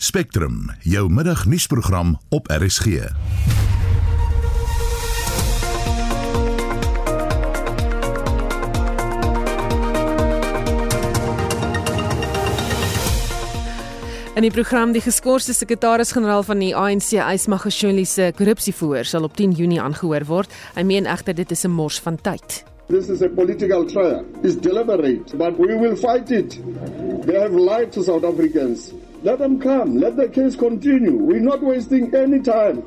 Spectrum, jou middagnuusprogram op RSG. In die program die geskorste sekretaris-generaal van die ANC, Ysmagashule se korrupsieverhoor sal op 10 Junie aangehoor word. Hy meen egter dit is 'n mors van tyd. This is a political trial. It's deliberate, but we will fight it. They have lied to South Africans. Let them come. Let the case continue. We're not wasting any time.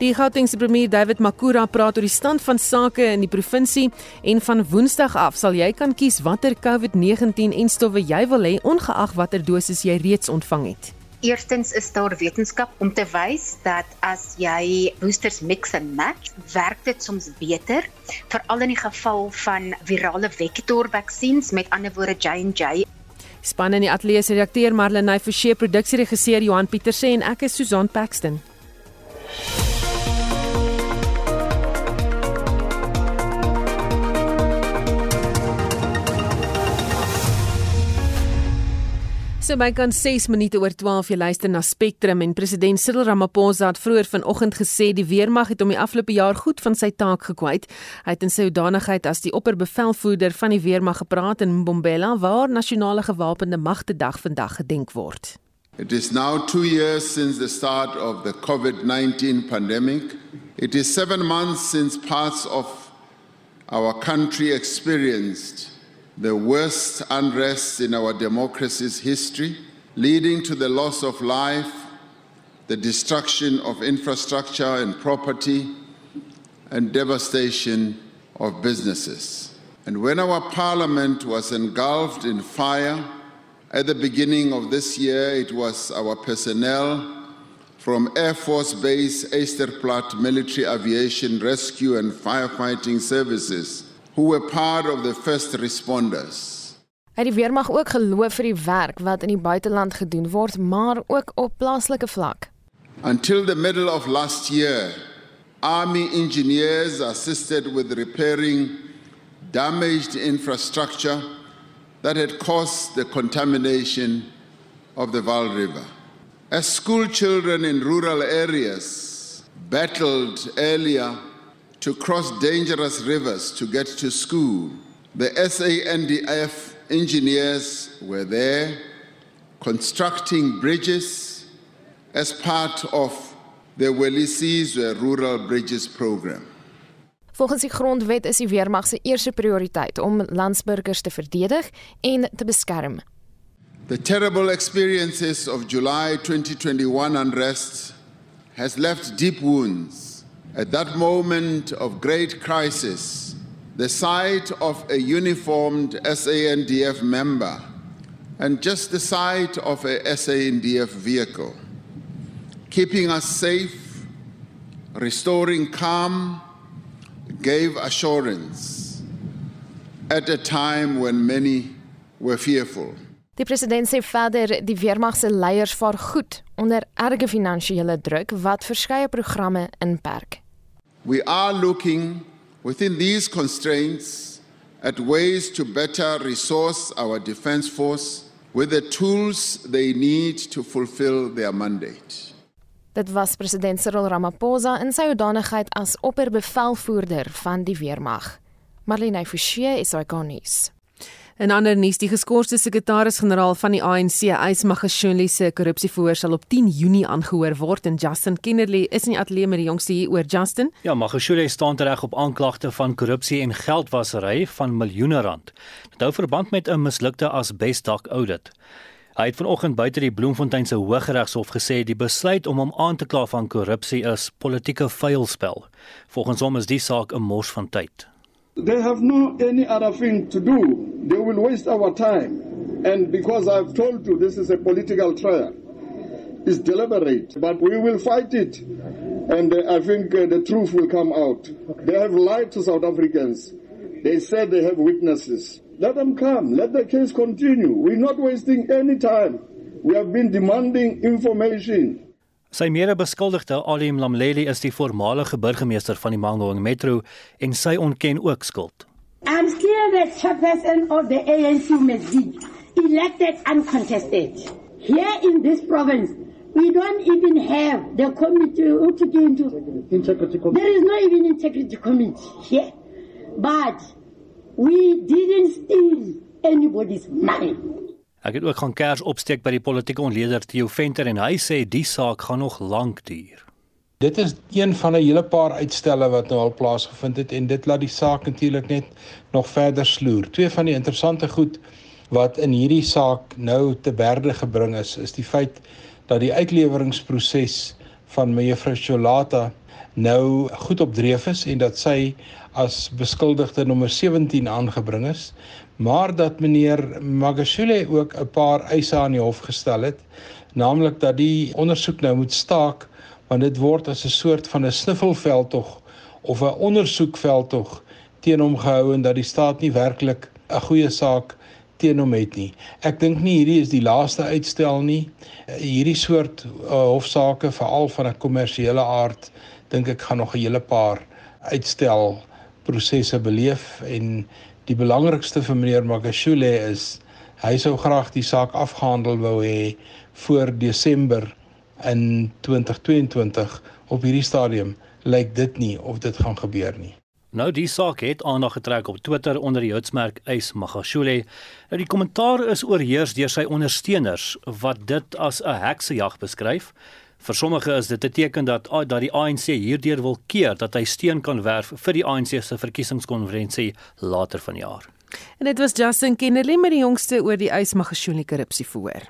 Die Gautengse premier David Makura praat oor die stand van sake in die provinsie en van Woensdag af sal jy kan kies watter COVID-19 en stowwe jy wil hê ongeag watter dosis jy reeds ontvang het. Eerstens is daar wetenskap om te wys dat as jy boosters mix en match, werk dit soms beter, veral in die geval van virale vektor vaksines met ander woorde J&J. Span in die ateljee se redakteur Marlenae Forsie, produksieregisseur Johan Pieterse en ek is Susan Paxton. So by kan 6 minute oor 12 jy luister na Spectrum en president Cyril Ramaphosa het vroeër vanoggend gesê die weermag het om die afgelope jaar goed van sy taak gekwyt. Hy het in sy hoedanigheid as die opperbevelvoerder van die weermag gepraat in Mbombela waar nasionale gewapende magte dag vandag gedenk word. It is now 2 years since the start of the COVID-19 pandemic. It is 7 months since parts of our country experienced the worst unrest in our democracy's history, leading to the loss of life, the destruction of infrastructure and property, and devastation of businesses. And when our parliament was engulfed in fire, at the beginning of this year, it was our personnel from Air Force Base Easterplatte Military Aviation Rescue and Firefighting Services who were part of the first responders. Hy die weermag ook geloof vir die werk wat in die buiteland gedoen word, maar ook op plaaslike vlak. Until the middle of last year, army engineers assisted with repairing damaged infrastructure that had caused the contamination of the Val River. As school children in rural areas battled earlier to cross dangerous rivers to get to school. The SANDF engineers were there constructing bridges as part of the Welisizwe Rural Bridges program. Volgens die grondwet is die weermag se eerste prioriteit om landsburgers te verdedig en te beskerm. The terrible experiences of July 2021 unrest has left deep wounds At that moment of great crisis, the sight of a uniformed SANDF member and just the sight of a SANDF vehicle keeping us safe, restoring calm, gave assurance at a time when many were fearful. Die president sê verder die weermag se leiers vaar goed onder erge finansiële druk wat verskeie programme inperk. We are looking within these constraints at ways to better resource our defense force with the tools they need to fulfill their mandate. Dit was president Cyril Ramaphosa in sy hoedanigheid as opperbevelvoerder van die weermag. Marlene Forsie is hy konnies. In ander nuus, die geskorste sekretaris-generaal van die ANC, Ysmagashule se korrupsieverhoor sal op 10 Junie aangehoor word en Justin Kennerly is in die ateljee met die jongste hier oor Justin. Ja, Magashule staan reg op aanklagte van korrupsie en geldwasery van miljoene rand. Dit hou verband met 'n mislukte asbesdak audit. Hy het vanoggend buite die Bloemfontein se Hooggeregshof gesê die besluit om hom aan te kla van korrupsie is politieke vuilspel. Volgens hom is die saak 'n mors van tyd. They have no any other thing to do. They will waste our time. And because I've told you this is a political trial, it's deliberate, but we will fight it. And uh, I think uh, the truth will come out. They have lied to South Africans. They said they have witnesses. Let them come. Let the case continue. We're not wasting any time. We have been demanding information. Sy mede beskuldigde Alim Lamleli is die voormalige burgemeester van die Mangaung Metro en sy ontken ook skuld. I'm still the chairperson of the ANC Mesdi, elected uncontested. Here in this province, we don't even have the committee to get into integrity committee. There is no even integrity committee here. But we didn't steal anybody's money. Ek het ook gaan kers opsteek by die politieke ontleder Theo Venter en hy sê die saak gaan nog lank duur. Dit is een van 'n hele paar uitstelle wat nou al plaasgevind het en dit laat die saak natuurlik net nog verder sloer. Twee van die interessante goed wat in hierdie saak nou te berde gebring is, is die feit dat die uitleweringsproses van mevrou Cholata nou goed op dreef is en dat sy as beskuldigde nommer 17 aangebring is, maar dat meneer Magashule ook 'n paar eise aan die hof gestel het, naamlik dat die ondersoek nou moet staak want dit word as 'n soort van 'n sniffelveldtog of 'n ondersoekveldtog teen hom gehou en dat die staat nie werklik 'n goeie saak teen hom het nie. Ek dink nie hierdie is die laaste uitstel nie. Hierdie soort uh, hofsaake veral van 'n kommersiële aard dink ek gaan nog 'n hele paar uitstel prosesse beleef en die belangrikste vir meneer Magashule is hy sou graag die saak afgehandel wou hê voor Desember in 2022 op hierdie stadium lyk dit nie of dit gaan gebeur nie. Nou die saak het aandag getrek op Twitter onder die houtsmerk Ys Magashule. Nou die kommentaar is oorheers deur sy ondersteuners wat dit as 'n heksejag beskryf. Vir sommige is dit 'n teken dat dat die ANC hierdeur wil keer dat hy steun kan werf vir die ANC se verkiesingskonferensie later vanjaar. En dit was Justin Kennedy met die jongste oor die Ys Magashule korrupsie verhoor.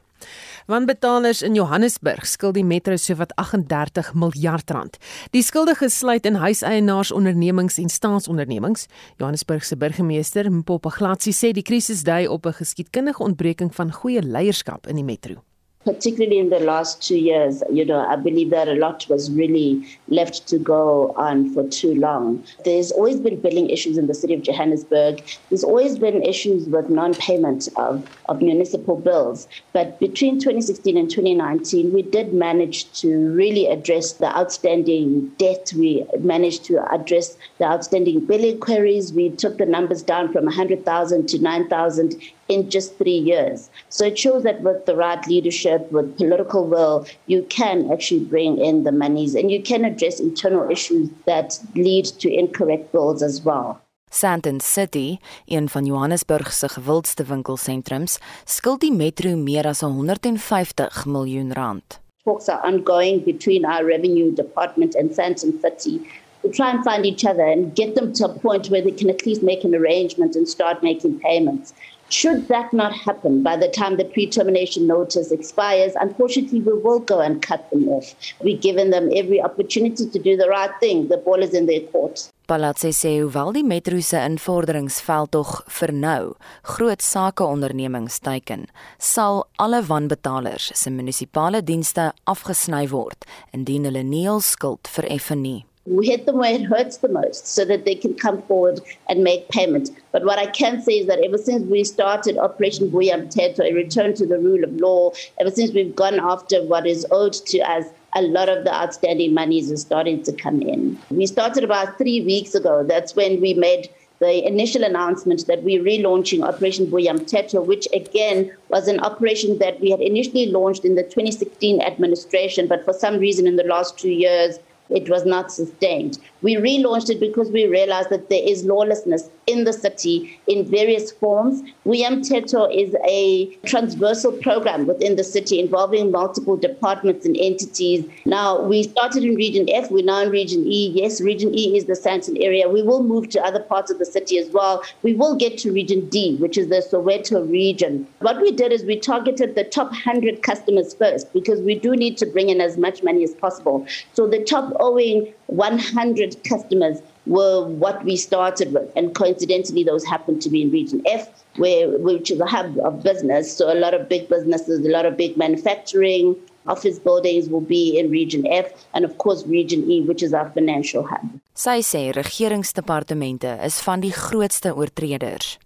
Wanbetalers in Johannesburg skuld die metro sowat 38 miljard rand. Die skuldiges sluit in huiseienaars ondernemings en staatsondernemings. Johannesburg se burgemeester, Mpopa Glatsi sê die krisis dui op 'n geskiedkundige ontbreking van goeie leierskap in die metro. Particularly in the last two years, you know, I believe that a lot was really left to go on for too long. There's always been billing issues in the city of Johannesburg. There's always been issues with non-payment of, of municipal bills. But between 2016 and 2019, we did manage to really address the outstanding debt. We managed to address the outstanding billing queries. We took the numbers down from 100,000 to 9,000 in just three years. So it shows that with the right leadership, with political will, you can actually bring in the monies and you can address internal issues that lead to incorrect bills as well. Sandton City, een van Johannesburg se gewildste winkelsentrums, skuld die metro meer as 150 miljoen rand. Talks are ongoing between our revenue department and Sandton City to try and find each other and get them to a point where they can at least make an arrangement and start making payments. Should that not happen by the time the pre-termination notice expires, unfortunately, we will go and cut them off. We've given them every opportunity to do the right thing. The ball is in their court. Palatse sê hoewel die metro se invorderingsveld tog vir nou groot sakeondernemings teiken, sal alle wanbetalers se munisipale dienste afgesny word indien hulle nie hul skuld vereffen nie. We hit them where it hurts the most so that they can come forward and make payment. But what I can say is that ever since we started Operation Buyam Teto, a return to the rule of law, ever since we've gone after what is owed to us, a lot of the outstanding monies is starting to come in. We started about three weeks ago. That's when we made the initial announcement that we're relaunching Operation Buyam Teto, which again was an operation that we had initially launched in the 2016 administration, but for some reason in the last two years, it was not sustained. We relaunched it because we realized that there is lawlessness in the city in various forms. WM Teto is a transversal program within the city involving multiple departments and entities. Now, we started in Region F, we're now in Region E. Yes, Region E is the Santon area. We will move to other parts of the city as well. We will get to Region D, which is the Soweto region. What we did is we targeted the top 100 customers first because we do need to bring in as much money as possible. So the top owing 100 customers were what we started with. And coincidentally, those happened to be in Region F, where, which is a hub of business. So a lot of big businesses, a lot of big manufacturing, office buildings will be in Region F, and of course, Region E, which is our financial hub. Sy sê regeringsdepartemente is van die grootste oortreders.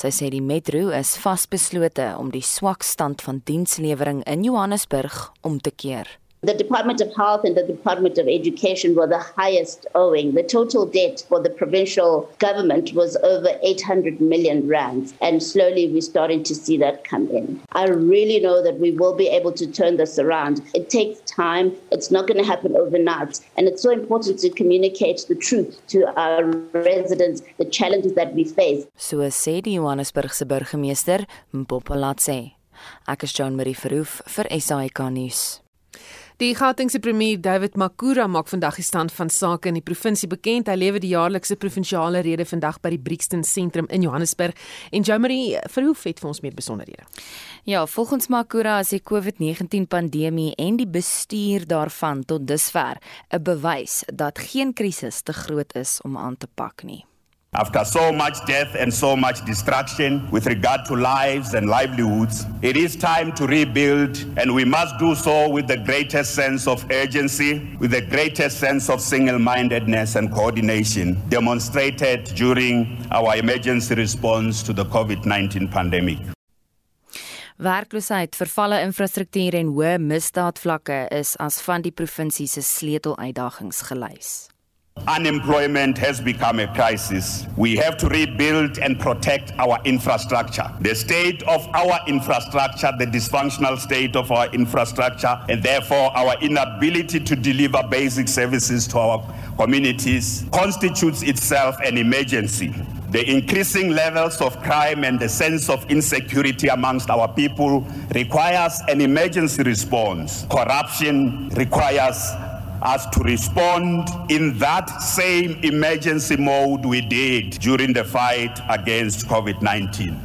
Sy sê die metro is vasbeslote om die swak stand van dienslewering in Johannesburg om te keer. The Department of Health and the Department of Education were the highest owing. The total debt for the provincial government was over 800 million rands, and slowly we're starting to see that come in. I really know that we will be able to turn this around. It takes time, it's not going to happen overnight, and it's so important to communicate the truth to our residents, the challenges that we face. So sê die Johannesburgse burgemeester Mpopalatse. Ek is Jean Marie Verhoef vir SAK nuus. Die Gautengse premier David Makura maak vandag die stand van sake in die provinsie bekend. Hy lewer die jaarlikse provinsiale rede vandag by die Brixton sentrum in Johannesburg. En Jomari verhoef het vir ons meer besonderhede. Ja, volgens Makura is die COVID-19 pandemie en die bestuur daarvan tot dusver 'n bewys dat geen krisis te groot is om aan te pak nie. After so much death and so much destruction with regard to lives and livelihoods, it is time to rebuild, and we must do so with the greatest sense of urgency, with the greatest sense of single mindedness and coordination demonstrated during our emergency response to the COVID 19 pandemic. Werkloosheid, vervalle infrastruktuur en hoë misdaadvlakke is as van die provinsie se sleuteluitdagings gelys. Unemployment has become a crisis. We have to rebuild and protect our infrastructure. The state of our infrastructure, the dysfunctional state of our infrastructure, and therefore our inability to deliver basic services to our communities constitutes itself an emergency. The increasing levels of crime and the sense of insecurity amongst our people requires an emergency response. Corruption requires us to respond in that same emergency mode we did during the fight against COVID-19.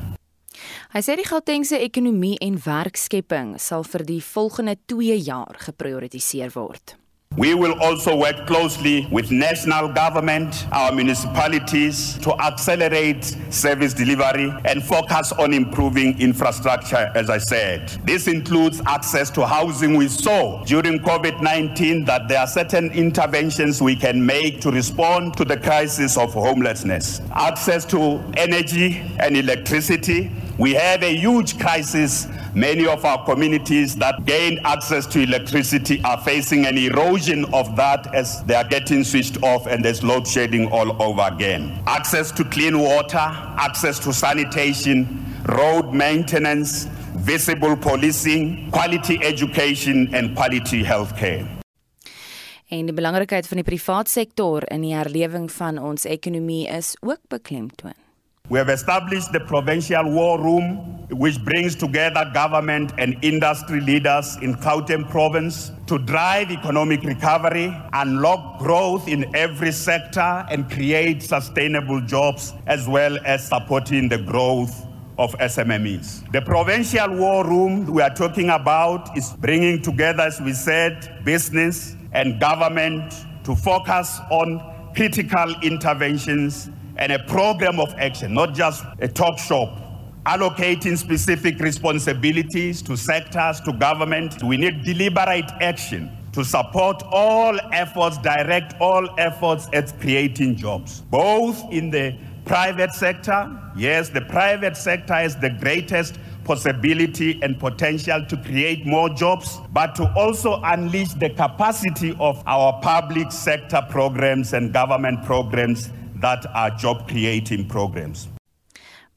Hy sê die Gautengse ekonomie en werkskepping sal vir die volgende 2 jaar geprioritiseer word. We will also work closely with national government, our municipalities to accelerate service delivery and focus on improving infrastructure, as I said. This includes access to housing. We saw during COVID 19 that there are certain interventions we can make to respond to the crisis of homelessness. Access to energy and electricity. We have a huge crisis Many of our communities that gained access to electricity are facing an erosion of that as they are getting switched off and there's load shedding all over again. Access to clean water, access to sanitation, road maintenance, visible policing, quality education and quality healthcare. En die belangrikheid van die privaat sektor in die herlewing van ons ekonomie is ook beklemtoon. We have established the Provincial War Room, which brings together government and industry leaders in Gauteng province to drive economic recovery, unlock growth in every sector, and create sustainable jobs, as well as supporting the growth of SMMEs. The Provincial War Room we are talking about is bringing together, as we said, business and government to focus on critical interventions and a program of action, not just a talk shop. Allocating specific responsibilities to sectors, to government. We need deliberate action to support all efforts, direct all efforts at creating jobs, both in the private sector. Yes, the private sector has the greatest possibility and potential to create more jobs, but to also unleash the capacity of our public sector programs and government programs that are job creating programs.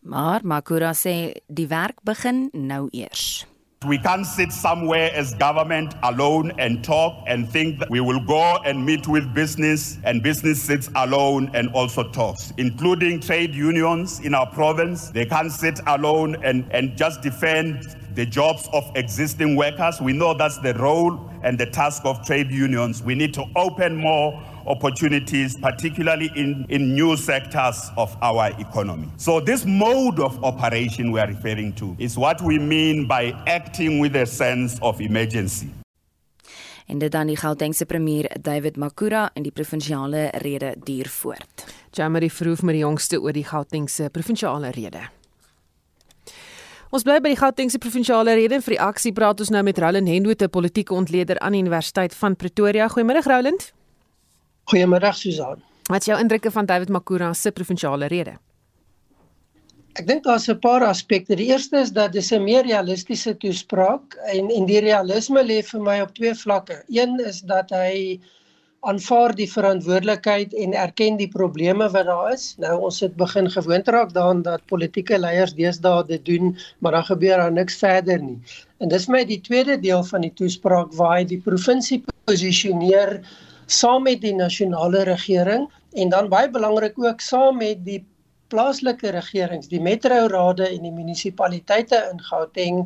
Maar Makura sê die werk begin nou eers. We can't sit somewhere as government alone and talk and think that we will go and meet with business and business sits alone and also talks, including trade unions in our province. They can't sit alone and, and just defend the jobs of existing workers. We know that's the role and the task of trade unions. We need to open more opportunities, particularly in, in new sectors of our economy. So, this mode of operation we are referring to is what we mean by acting with a sense of emergency. En dit dan die Gautengse premier David Makura in die provinsiale rede duur voort. Jamari vroeg met die jongste oor die Gautengse provinsiale rede. Ons bly by die Gautengse provinsiale rede en vir die aksie praat ons nou met Roland Henwood, 'n politieke ontleder aan die Universiteit van Pretoria. Goeiemôre Roland. Goeiemiddag Susan. Wat is jou indrukke van David Makura se provinsiale rede? Ek dink daar's 'n paar aspekte. Die eerste is dat dis 'n meer realistiese toespraak en en die realisme lê vir my op twee vlakke. Een is dat hy aanvaar die verantwoordelikheid en erken die probleme wat daar is. Nou ons het begin gewoond raak daaraan dat politieke leiers deesdae dit doen, maar dan gebeur daar niks verder nie. En dis my die tweede deel van die toespraak waar hy die provinsie posisioneer saam met die nasionale regering en dan baie belangrik ook saam met die plaaslike regerings, die metrorade en die munisipaliteite in Gauteng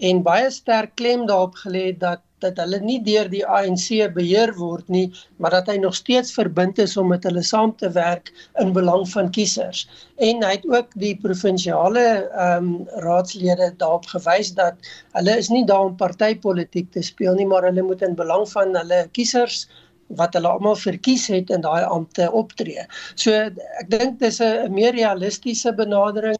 en baie sterk klem daarop gelê dat dat hulle nie deur die ANC beheer word nie, maar dat hy nog steeds verbind is om met hulle saam te werk in belang van kiesers. En hy het ook die provinsiale ehm um, raadslede daarop gewys dat hulle is nie daar om partytetiek te speel nie, maar hulle moet in belang van hulle kiesers wat hulle almal verkies het in daai ampte optree. So ek dink dis 'n meer realistiese benadering,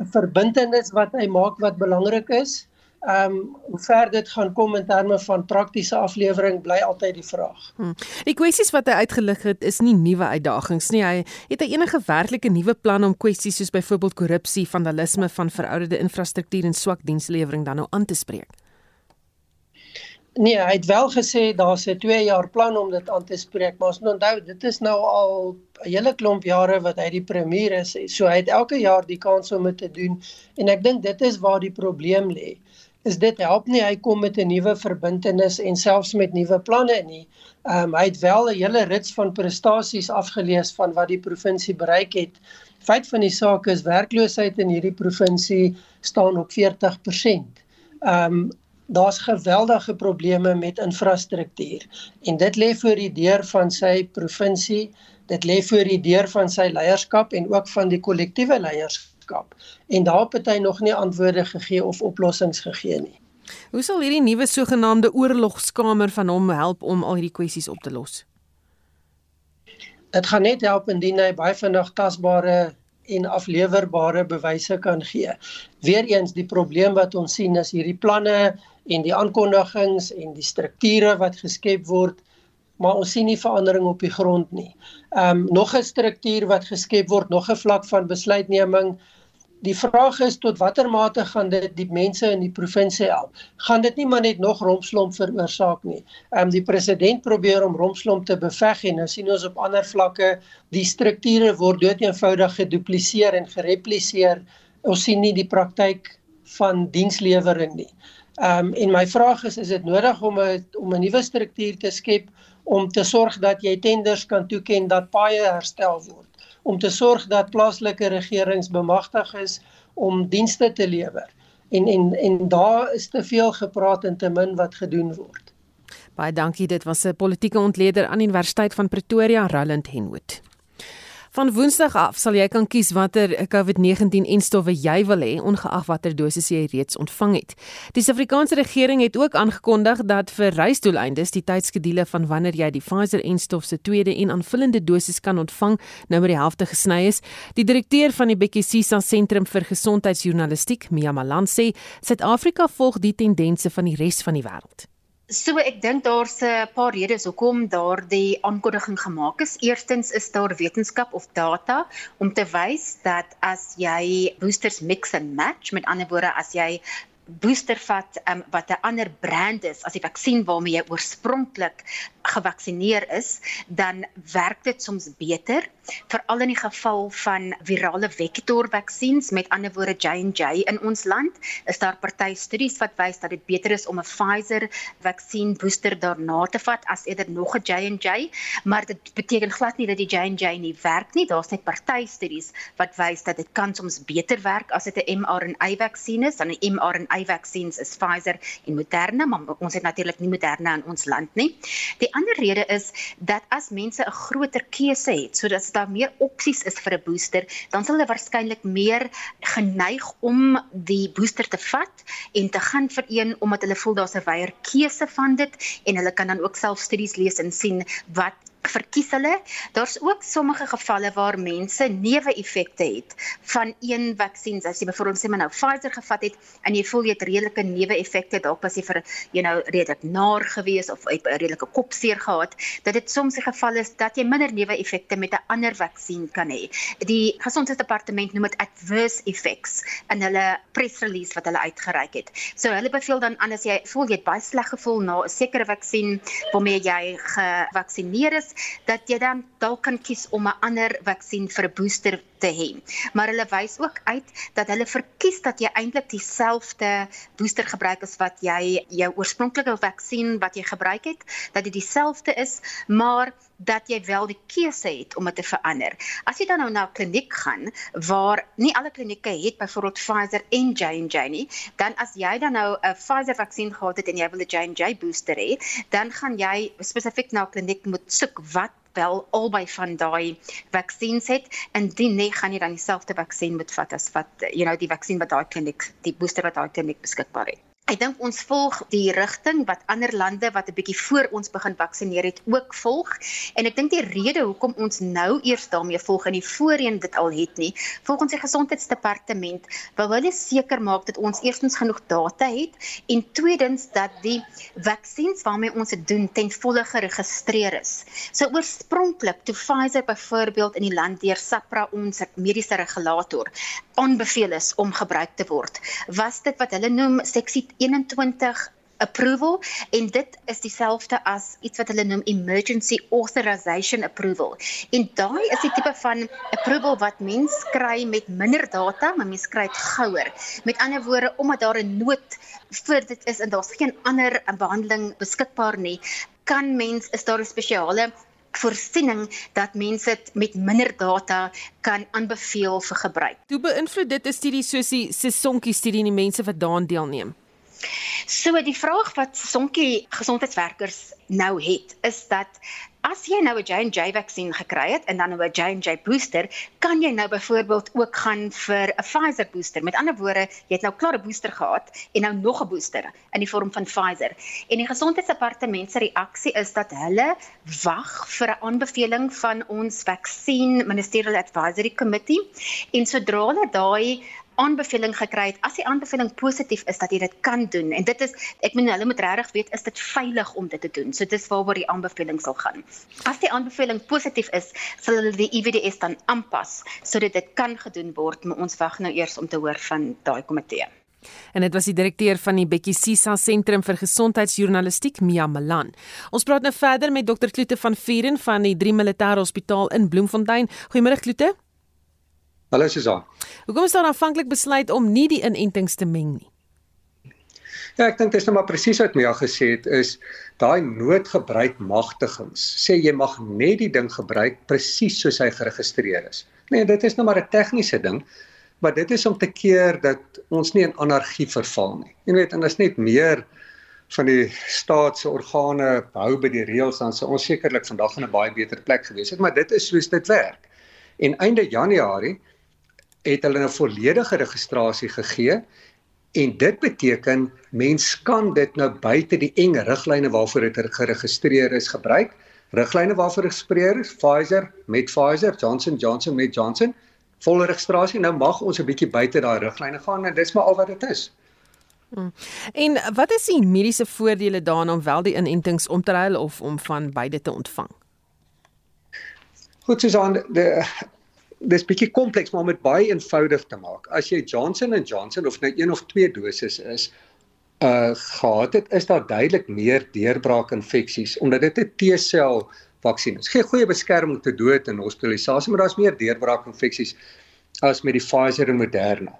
'n verbintenis wat hy maak wat belangrik is ehm um, hoe ver dit gaan kom in terme van praktiese aflewering bly altyd die vraag. Hmm. Die kwessies wat hy uitgelig het is nie nuwe uitdagings nie. Hy het hy enige werklike nuwe plan om kwessies soos byvoorbeeld korrupsie, vandalisme van verouderde infrastruktuur en swak dienslewering dan nou aan te spreek. Nee, hy het wel gesê daar's 'n 2 jaar plan om dit aan te spreek, maar ons moet onthou dit is nou al 'n hele klomp jare wat hy die premier is. So hy het elke jaar die kans om dit te doen en ek dink dit is waar die probleem lê is dit help nie hy kom met 'n nuwe verbintenis en selfs met nuwe planne nie. Ehm um, hy het wel 'n hele rits van prestasies afgelees van wat die provinsie bereik het. Feit van die saak is werkloosheid in hierdie provinsie staan op 40%. Ehm um, daar's geweldige probleme met infrastruktuur en dit lê voor die deur van sy provinsie. Dit lê voor die deur van sy leierskap en ook van die kollektiewe leierskap en daarop het hy nog nie antwoorde gegee of oplossings gegee nie. Hoe sal hierdie nuwe sogenaamde oorlogskamer van hom help om al hierdie kwessies op te los? Dit gaan net help indien hy baie vinnig tasbare en aflewerbare bewyse kan gee. Weereens die probleem wat ons sien is hierdie planne en die aankondigings en die strukture wat geskep word maar ons sien nie verandering op die grond nie. Ehm um, nog 'n struktuur wat geskep word, nog 'n vlak van besluitneming. Die vraag is tot watter mate gaan dit die mense in die provinsie help? Gaan dit nie maar net nog rompslomp veroorsaak nie? Ehm um, die president probeer om rompslomp te beveg en nou sien ons op ander vlakke die strukture word doeteenvoudig gedupliseer en gerepliseer. Ons sien nie die praktyk van dienslewering nie. Ehm um, en my vraag is is dit nodig om 'n om 'n nuwe struktuur te skep om te sorg dat jy tenders kan toeken dat paaie herstel word? Om te sorg dat plaaslike regerings bemagtig is om dienste te lewer? En en en daar is te veel gepraat en te min wat gedoen word. Baie dankie dit was 'n politieke ontleder aan Universiteit van Pretoria Roland Henwood Van Woensdag af sal jy kan kies watter COVID-19-enstowwe jy wil hê, ongeag watter dosis jy reeds ontvang het. Die Suid-Afrikaanse regering het ook aangekondig dat vir reisdoeleindes die tydskedule van wanneer jy die Pfizer-enstof se tweede en aanvullende dosis kan ontvang, nou met die helfte gesny is. Die direkteur van die Bekkiesisa Sentrum vir Gesondheidsjournalistiek, Mia Malan sê, Suid-Afrika volg die tendense van die res van die wêreld. So ek dink daar's 'n paar redes hoekom daardie aankondiging gemaak is. Eerstens is daar wetenskap of data om te wys dat as jy boosters mix and match, met ander woorde as jy booster vat um, wat 'n ander brand is as die vaksin waarmee jy oorspronklik gevaksinneer is, dan werk dit soms beter, veral in die geval van virale vektor vaksins met ander woorde J&J in ons land, is daar party studies wat wys dat dit beter is om 'n Pfizer vaksin booster daarna te vat as eerder nog 'n J&J, maar dit beteken glad nie dat die J&J nie werk nie. Daar's net party studies wat wys dat dit kan soms beter werk as dit 'n mRNA vaksin is. Dan 'n mRNA vaksins is Pfizer en Moderna, maar ons het natuurlik nie Moderna in ons land nie. Die ander rede is dat as mense 'n groter keuse het, sodat daar meer opsies is vir 'n booster, dan sal hulle waarskynlik meer geneig om die booster te vat en te gaan vir een omdat hulle voel daar's 'n wyeer keuse van dit en hulle kan dan ook self studies lees en sien wat verkies hulle. Daar's ook sommige gevalle waar mense neeweffekte het van een vaksin. As jy byvoorbeeld sê maar nou Pfizer gevat het en jy voel jy het redelike neeweffekte, dalk was jy vir jy nou redelik naar gewees of 'n redelike kopseer gehad, dat dit soms 'n geval is dat jy minder neeweffekte met 'n ander vaksin kan hê. Die gesondheidsdepartement noem dit adverse effects in hulle press release wat hulle uitgereik het. So hulle beveel dan aan as jy voel jy het baie sleg gevoel na 'n sekere vaksin waarmee jy gevaksinereer is, dat jy dan dalk kan kies om 'n ander vaksin vir 'n booster te hê. Maar hulle wys ook uit dat hulle verkies dat jy eintlik dieselfde booster gebruik as wat jy jou oorspronklike vaksin wat jy gebruik het, dat dit dieselfde is, maar dat jy wel die keuse het om dit te verander. As jy dan nou na 'n kliniek gaan waar nie alle klinieke het byvoorbeeld Pfizer en J&J nie, dan as jy dan nou 'n Pfizer vaksin gehad het en jy wil 'n J&J booster hê, dan gaan jy spesifiek na 'n kliniek moet soek wat wel albei van daai vaksins het indien nie gaan jy dan dieselfde vaksin moet vat as wat you know die vaksin wat daai kliniek die booster wat daai kliniek beskikbaar het. Ek dink ons volg die rigting wat ander lande wat 'n bietjie voor ons begin vaksineer het ook volg. En ek dink die rede hoekom ons nou eers daarmee volg en nie voorheen dit al het nie, volgens die gesondheidsdepartement, wil hulle seker maak dat ons eerstens genoeg data het en tweedens dat die vaksins waarmee ons dit doen ten volle geregistreer is. So oorspronklik toe Pfizer byvoorbeeld in die land deur SAHPRA ons mediese regulator aanbeveel is om gebruik te word, was dit wat hulle noem seksie 21 approval en dit is dieselfde as iets wat hulle noem emergency authorization approval. En daai is die tipe van approval wat mens kry met minder data, maar mens kry dit gouer. Met ander woorde, omdat daar 'n nood vir dit is en daar's geen ander behandeling beskikbaar nie, kan mens is daar 'n spesiale voorsiening dat mense dit met minder data kan aanbeveel vir gebruik. Hoe beïnvloed dit 'n studie soos die Sesonkie studie en die mense wat daaraan deelneem? So die vraag wat Sonkie gesondheidswerkers nou het is dat as jy nou 'n J&J vaksin gekry het en dan nou 'n J&J booster, kan jy nou byvoorbeeld ook gaan vir 'n Pfizer booster. Met ander woorde, jy het nou klaar 'n booster gehad en nou nog 'n booster in die vorm van Pfizer. En die gesondheidsdepartement se reaksie is dat hulle wag vir 'n aanbeveling van ons Vaccine Ministerial Advisory Committee en sodra hulle daai aanbeveling gekry het as die aanbeveling positief is dat jy dit kan doen en dit is ek meen hulle moet regtig weet is dit veilig om dit te doen so dis waaroor die aanbeveling sal gaan as die aanbeveling positief is sal hulle die EVDS dan aanpas sodat dit kan gedoen word maar ons wag nou eers om te hoor van daai komitee En dit was die direkteur van die Bekkie Sisa Sentrum vir Gesondheidsjournalistiek, Mia Malan. Ons praat nou verder met Dr. Kloete van Vieren van die 3 Militêre Hospitaal in Bloemfontein. Goeiemôre Kloete. Hallo Susan. Hoekom is daar aanvanklik besluit om nie die inentings te meng nie? Ja, ek dink dit is nou maar presies wat Mia gesê het is daai noodgebruik magtigings. Sê jy mag net die ding gebruik presies soos hy geregistreer is. Nee, dit is nou maar 'n tegniese ding, maar dit is om te keer dat ons nie in anargie verval nie. Jy weet, en as net meer van die staatse organe hou by die reëls dan sou ons sekerlik vandag in 'n baie beter plek gewees het, maar dit is soos dit werk. En einde Januarie het hulle 'n volledige registrasie gegee en dit beteken mens kan dit nou buite die eng riglyne waarvoor dit geregistreer is gebruik. Riglyne waarvoor geregistreer is Pfizer met Pfizer, Johnson Johnson met Johnson, volle registrasie. Nou mag ons 'n bietjie buite daai riglyne gaan en dis maar al wat dit is. Hmm. En wat is die mediese voordele daaraan om wel die inentings om te ruil of om van beide te ontvang? Goed, Susan, die dis bietjie kompleks maar om dit baie eenvoudig te maak. As jy Johnson & Johnson of nou een of twee doses is uh gehad het, is daar duidelik meer deurbraak infeksies omdat dit 'n T-sel vaksin is. Gee goeie beskerming te dood en hospitalisasie, maar daar's meer deurbraak infeksies as met die Pfizer en Moderna.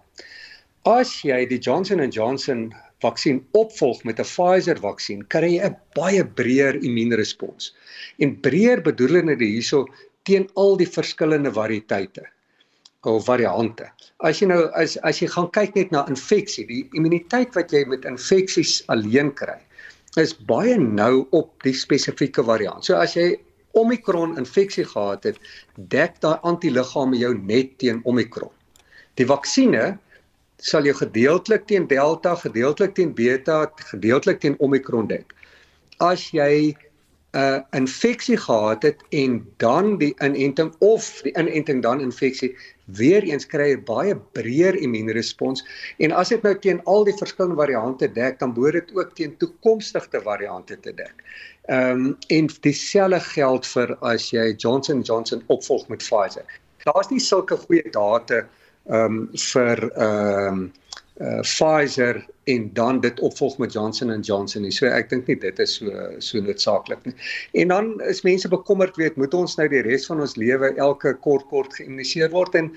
As jy die Johnson & Johnson vaksin opvolg met 'n Pfizer vaksin, kry jy 'n baie breër immuunrespons. En breër bedoel hulle hierso teen al die verskillende variëteite of variante. As jy nou as as jy gaan kyk net na infeksie, die immuniteit wat jy met infeksies alleen kry, is baie nou op die spesifieke variant. So as jy Omicron infeksie gehad het, dek daai antiliggame jou net teen Omicron. Die vaksines sal jou gedeeltelik teen Delta, gedeeltelik teen Beta, gedeeltelik teen Omicron dek. As jy 'n uh, infeksie gehad het en dan die inenting of die inenting dan infeksie weer eens kry 'n baie breër immuunrespons en as dit nou teen al die verskillende variante dek dan behoort dit ook teen toekomstige variante te dek. Ehm um, en dieselfde geld vir as jy Johnson Johnson opvolg met Pfizer. Daar's nie sulke goeie data ehm um, vir ehm um, uh Pfizer en dan dit opvolg met Johnson & Johnson nie. So ek dink nie dit is so so noodsaaklik nie. En dan is mense bekommerd weet moet ons nou die res van ons lewe elke kort kort geïmmuniseer word en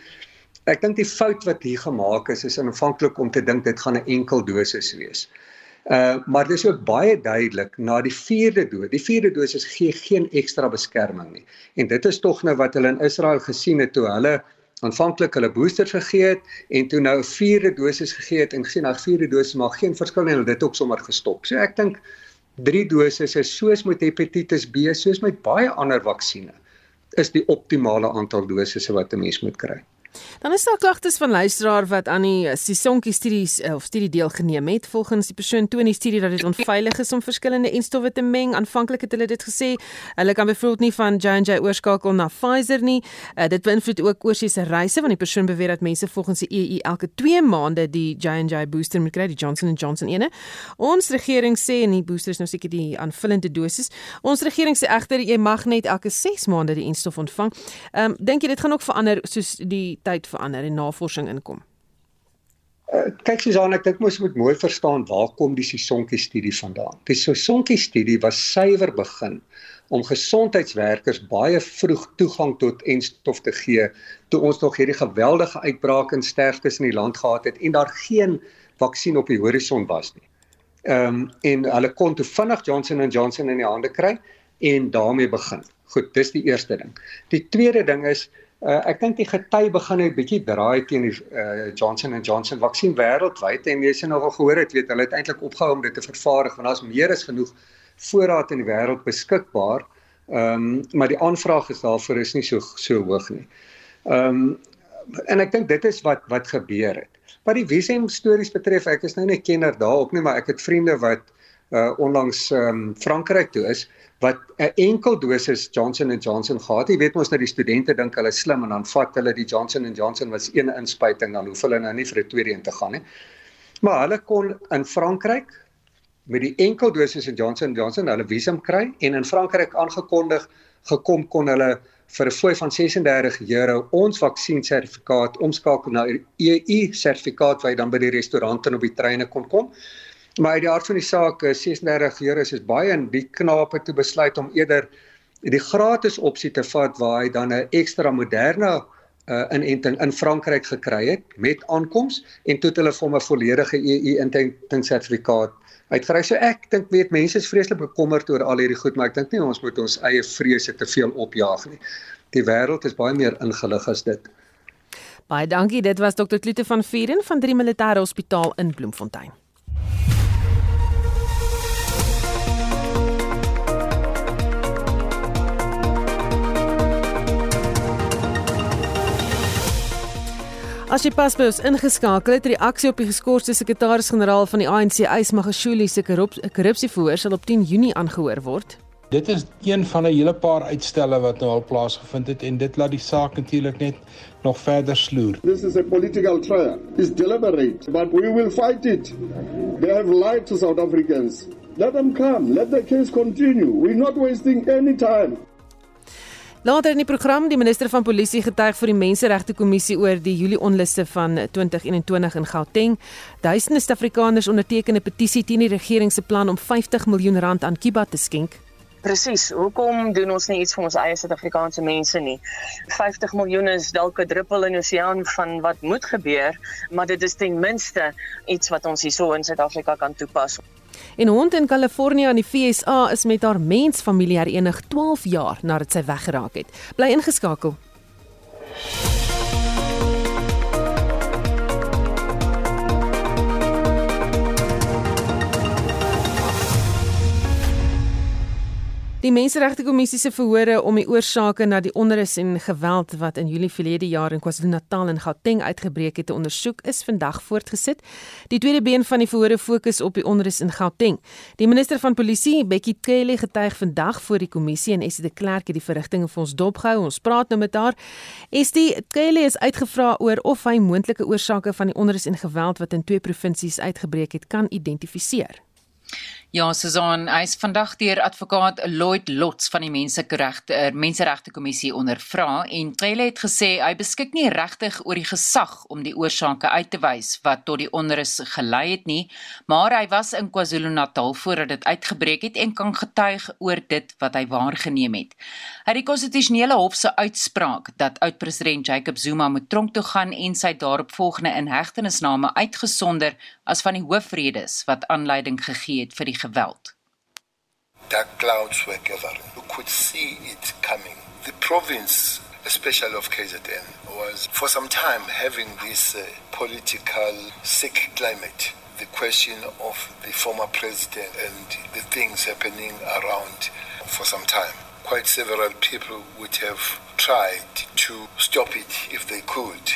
ek dink die fout wat hier gemaak is is aanvanklik om te dink dit gaan 'n enkel dosis wees. Uh maar dis ook baie duidelik na die 4de dosis. Die 4de dosis gee geen ekstra beskerming nie. En dit is tog nou wat hulle in Israel gesien het toe hulle aanvanklik hulle boosters gegee het en toe nou 'n vierde dosis gegee het en gesien na vierde dosis maar geen verskil nie, hulle dit ook sommer gestop. So ek dink drie dosisse soos met hepatitis B, soos met baie ander vaksines is die optimale aantal dosisse wat 'n mens moet kry. Dan is daar klagtes van luisteraar wat aan die eh, Sisonke studies eh, of studie deelgeneem het. Volgens die persoon toon die studie dat dit onveilig is om verskillende enstowwe te meng. Aanvanklik het hulle dit gesê. Hulle kan byvoorbeeld nie van J&J oorskakel na Pfizer nie. Uh, dit beïnvloed ook oorsese reise want die persoon beweer dat mense volgens die EU elke 2 maande die J&J booster moet kry, die Johnson & Johnson ene. Ons regering sê en die booster is nou seker die aanvullende dosis. Ons regering sê egter jy mag net elke 6 maande die enstof ontvang. Ehm um, dink jy dit gaan ook verander soos die tyd verander en navorsing inkom? Uh, kyk Susan, ek dink mos moet mooi verstaan waar kom die Sisonke studie vandaan. Die Sisonke studie was suiwer begin om gesondheidswerkers baie vroeg toegang tot enstof te gee toe ons nog hierdie geweldige uitbraak in sterftes in die land gehad het en daar geen vaksin op die horison was nie. Ehm um, en hulle kon toe vinnig Johnson & Johnson in die hande kry en daarmee begin. Goed, dis die eerste ding. Die tweede ding is Uh, ek dink die gety begin net bietjie draai teen die uh, Johnson & Johnson vaksin wêreldwyd en mense nou al gehoor het weet hulle het eintlik opgehou om dit te vervaardig want daar's meer as genoeg voorraad in die wêreld beskikbaar. Ehm um, maar die aanvraag is daarvoor is nie so so hoog nie. Ehm um, en ek dink dit is wat wat gebeur het. Wat die Wesem stories betref, ek is nou nie kenner daarop nie, maar ek het vriende wat uh onlangs ehm um, Frankryk toe is wat 'n enkel dosis Johnson & Johnson gehad. Jy weet mos dat die studente dink hulle slim en dan vat hulle die Johnson & Johnson was een inspuiting dan hoef hulle nou nie vir 'n tweede een te gaan nie. Maar hulle kon in Frankryk met die enkel dosis Johnson & Johnson hulle visum kry en in Frankryk aangekondig gekom kon hulle vir 'n fooi van 36 euro ons vaksiensertifikaat omskakel na EU sertifikaat wat jy dan by die restaurante en op die treine kon kom. Maar uit die aard van die saak, 36 jaar is is baie en die knape toe besluit om eerder die gratis opsie te vat waar hy dan 'n ekstra moderne uh, inenting in Frankryk gekry het met aankoms en toe het hulle vir 'n volledige EU inenting sertifikaat uitgery. So ek dink weet mense is vreeslik bekommerd oor al hierdie goed, maar ek dink nie ons moet ons eie vrese te veel opjaag nie. Die wêreld is baie meer ingelig as dit. Baie dankie. Dit was Dr. Klute van Vieren van Drie Militaire Hospitaal in Bloemfontein. As jy pas by ons ingeskakel het, reaksie op die geskorste sekretaris-generaal van die ANC, Ys Magashule se korrupsieverhoor sal op 10 Junie aangehoor word. Dit is een van 'n hele paar uitstelle wat nou al plaasgevind het en dit laat die saak natuurlik net nog verder sloer. This is a political trial. It's deliberate, but we will fight it. They have lied to South Africans. Let them come. Let the case continue. We're not wasting any time. Later in die program die minister van polisie getuig vir die menseregte kommissie oor die Julie onluste van 2021 in Gauteng. Duisende Suid-Afrikaners onderteken 'n petisie teen die regering se plan om 50 miljoen rand aan Kiba te skenk. Presies. Hoekom doen ons nie iets vir ons eie Suid-Afrikaanse mense nie? 50 miljoen is dalk 'n druppel in die oseaan van wat moet gebeur, maar dit is ten minste iets wat ons hierso in Suid-Afrika kan toepas. En hond in Kalifornië in die FSA is met haar mensfamilie herenig 12 jaar nadat sy weggeraak het. Bly ingeskakel. Die Menseregte Kommissie se verhore om die oorsake na die onrus en geweld wat in Julie verlede jaar in KwaZulu-Natal en Gauteng uitgebreek het te ondersoek is vandag voortgesit. Die tweede been van die verhore fokus op die onrus in Gauteng. Die minister van Polisie, Bekkie Cele, getuig vandag voor die kommissie en Essie de Klerk het die verrigtinge vir ons dopgehou. Ons praat nou met haar. Essie Cele is uitgevra oor of hy moontlike oorsake van die onrus en geweld wat in twee provinsies uitgebreek het kan identifiseer. Ja, Susan, hy's vandag deur advokaat Lloyd Lots van die Menseregte uh, Menseregte Kommissie ondervra en Trelle het gesê hy beskik nie regtig oor die gesag om die oorsake uit te wys wat tot die onrus gelei het nie, maar hy was in KwaZulu-Natal voordat dit uitgebreek het en kan getuig oor dit wat hy waargeneem het. Hy het die konstitusionele hof se uitspraak dat oud-president Jacob Zuma moet tronk toe gaan en sy daaropvolgende inhegtenisname uitgesonder as van die hoofredes wat aanleiding gegee het vir die geweld. Dark clouds were gathering. You could see it coming. The province, especially of KZN, was for some time having this uh, political sick climate. The question of the former president and the things happening around for some time. Quite several people would have tried to stop it if they could.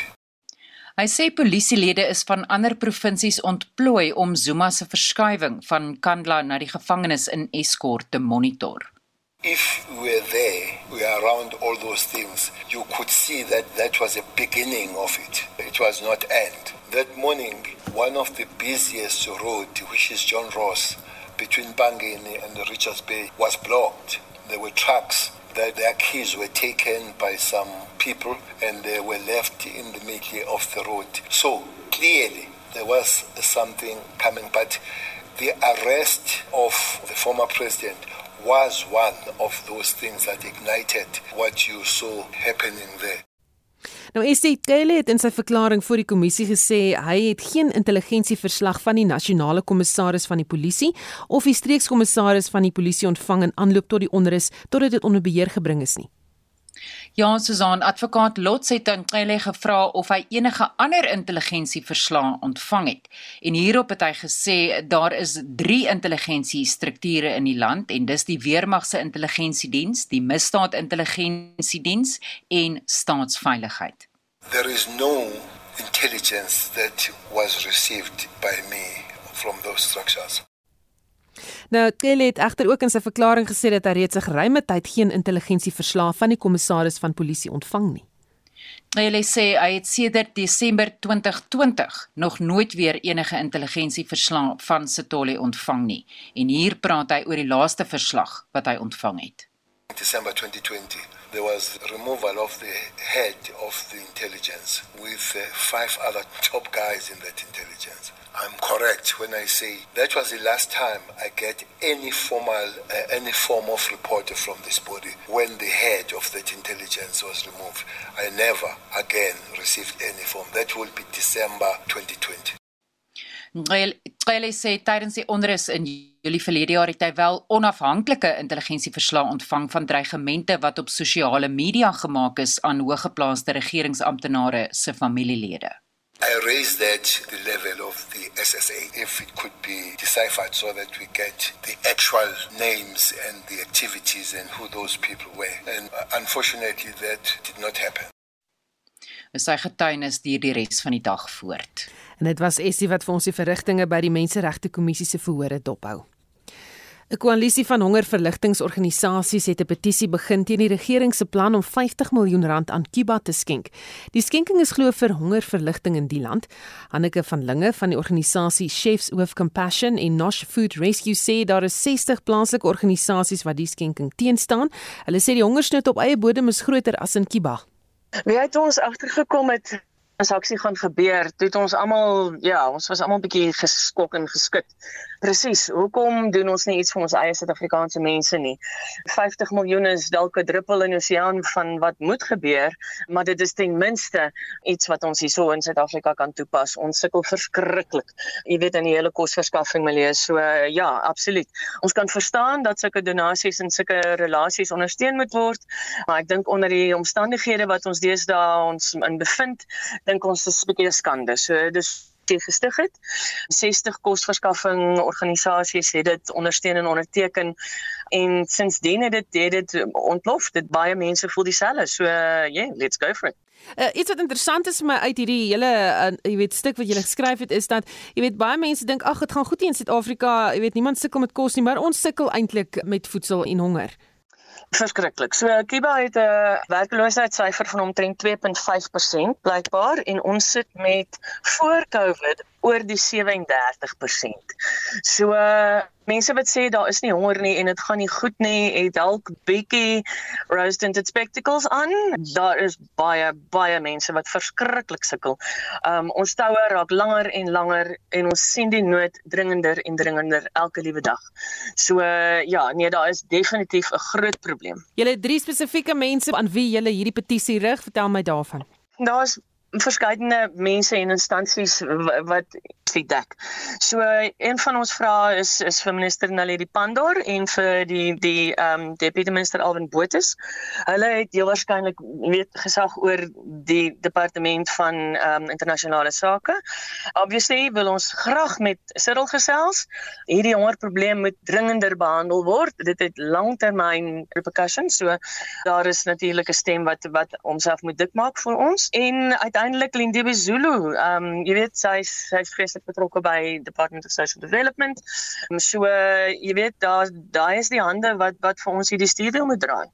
Hy sê polisielede is van ander provinsies ontplooi om Zuma se verskywing van Kandla na die gevangenis in Escort te monitor. If we were there, we are around all those things, you could see that that was a beginning of it. It was not end. That morning, one of the busiest road, which is John Ross, between Bangini and Richards Bay, was blocked. There were trucks that their keys were taken by some people and they were left in the middle of the road. So clearly there was something coming, but the arrest of the former president was one of those things that ignited what you saw happening there. Nou SC Taylor het in sy verklaring voor die kommissie gesê hy het geen intelligensieverslag van die nasionale kommissaris van die polisie of die streekskommissaris van die polisie ontvang in aanloop tot die onrus totdat dit onder beheer gebring is nie. Ja, Susan, advokaat Lots het aan Trelle gevra of hy enige ander intelligensieverslae ontvang het. En hierop het hy gesê daar is 3 intelligensiestrukture in die land en dis die Weermag se intelligensiediens, die Misdaad intelligensiediens en staatsveiligheid. There is no intelligence that was received by me from those structures. Nou Kelly het egter ook in sy verklaring gesê dat hy reeds 'n geruime tyd geen intelligensieverslae van die kommissaris van polisie ontvang nie. Kelly sê hy het sedert Desember 2020 nog nooit weer enige intelligensieverslae van Sitoli ontvang nie en hier praat hy oor die laaste verslag wat hy ontvang het. December 2020 there was removal of the head of the intelligence with uh, five other top guys in that intelligence. I'm correct when I say that was the last time I get any formal, uh, any form of report from this body when the head of that intelligence was removed. I never again received any form. That will be December 2020. Trelle sê tydens die onrus in Julie verlede jaar het hy wel onafhanklike intelligensieverslae ontvang van dreigemente wat op sosiale media gemaak is aan hoëgeplaaste regeringsamptenare se familielede. I raised that the level of the SSA if it could be deciphered so that we get the actual names and the activities and who those people were. And uh, unfortunately that did not happen. Sy getuienis duur die res van die dag voort. En dit was Essie wat vir ons die verrigtinge by die Menseregte Kommissie se verhore dophou. 'n Koalisie van hongerverligtingsorganisasies het 'n petisie begin teen die regering se plan om 50 miljoen rand aan Kuba te skenk. Die skenking is glo vir hongerverligting in die land. Anneke van Linge van die organisasie Chefs with Compassion en Nosh Food Rescue sê daar is 60 plaaslike organisasies wat die skenking teenstaan. Hulle sê die hongersnood op eie bodem is groter as in Kuba. Wie het ons agtergekom het as aksie gaan gebeur, het ons almal ja, ons was almal bietjie geskok en geskit. Presies. Hoekom doen ons nie iets vir ons eie Suid-Afrikaanse mense nie? 50 miljoen is dalk 'n druppel in die oseaan van wat moet gebeur, maar dit is ten minste iets wat ons hierso in Suid-Afrika kan toepas. Ons sukkel verskriklik. Jy weet in die hele kosverskaffing milieu, so ja, absoluut. Ons kan verstaan dat sulke donasies en sulke relasies ondersteun moet word, maar ek dink onder die omstandighede wat ons deesdae ons in bevind, dink ons dis 'n bietjie skande. So dis toe gestig het. 60 kosverskaffing organisasies het dit ondersteun en onderteken en sinsdien het dit het dit ontplof. Dit baie mense voel dieselfde. So ja, uh, yeah, let's go for it. Uh, iets wat interessant is vir my uit hierdie hele uh, jy weet stuk wat jy geskryf het is dat jy weet baie mense dink ag dit gaan goed hier in Suid-Afrika, jy weet niemand sukkel met kos nie, maar ons sukkel eintlik met voedsel en honger. Verskriklik. So Kiba het 'n werkloosheidssyfer van omtrent 2.5% blykbaar en ons sit met voor Covid oor die 37%. So uh, mense wat sê daar is nie honger nie en dit gaan nie goed nie, het dalk bietjie rose tinted spectacles aan. Daar is baie baie mense wat verskriklik sukkel. Um ons toue raak langer en langer en ons sien die nood dringender en dringender elke liewe dag. So uh, ja, nee, daar is definitief 'n groot probleem. Julle het drie spesifieke mense aan wie julle hierdie petisie rig. Vertel my daarvan. Daar's verskeidenheid mense en instansies wat feedback. So een van ons vrae is is vir minister Naledi Pandor en vir die die ehm um, deputy minister Alvin Botus. Hulle het heel waarskynlik weet gesag oor die departement van ehm um, internasionale sake. Obviously wil ons graag met Cyril gesels. Hierdie hongerprobleem moet dringender behandel word. Dit het langtermyn repercussions. So daar is natuurlik 'n stem wat wat homself moet dik maak vir ons. En uiteindelik Lindiwe Zulu, ehm um, jy weet sy sy's vreeslik betrokke by Department of Social Development. So uh, jy weet daar daai is die hande wat wat vir ons hierdie stuurwiel moet draai.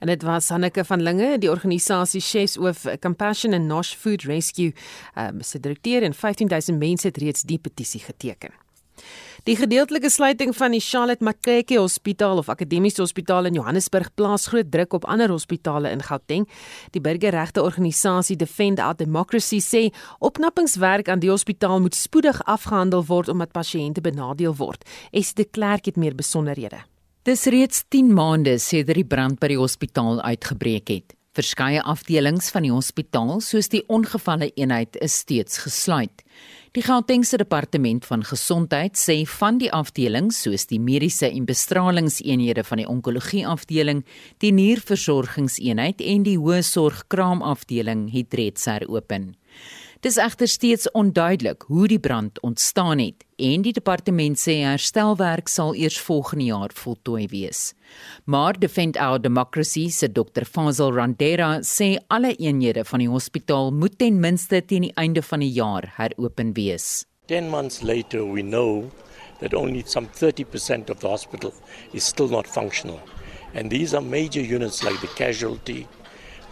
En dit was Hanneke van Linge, die organisasie Chefs of Compassion and Nosh Food Rescue, um, se direkteur en 15000 mense het reeds die petisie geteken. Die gedeeltelike sluiting van die Charlotte Maxeke Hospitaal of Akademiese Hospitaal in Johannesburg plaas groot druk op ander hospitale in Gauteng. Die burgerregte organisasie Defend Our Democracy sê opknappingswerk aan die hospitaal moet spoedig afgehandel word omdat pasiënte benadeel word. Es de Klerk het meer besonderhede. Dis reeds 10 maande sedert die brand by die hospitaal uitgebreek het. Verskeie afdelings van die hospitaal, soos die ongevalle eenheid, is steeds gesluit. Die Gautengse departement van gesondheid sê van die afdelings soos die mediese en bestralingseenhede van die onkologie afdeling, die nierversorgingseenheid en die hoë sorg kraamafdeling het reeds heropen. Dis egter steeds onduidelik hoe die brand ontstaan het en die departement sê herstelwerk sal eers volgende jaar voltooi wees. Maar Defend Our Democracy se Dr. Fazil Randera sê alle eenhede van die hospitaal moet ten minste teen die einde van die jaar heropen wees. 10 months later we know that only some 30% of the hospital is still not functional. And these are major units like the casualty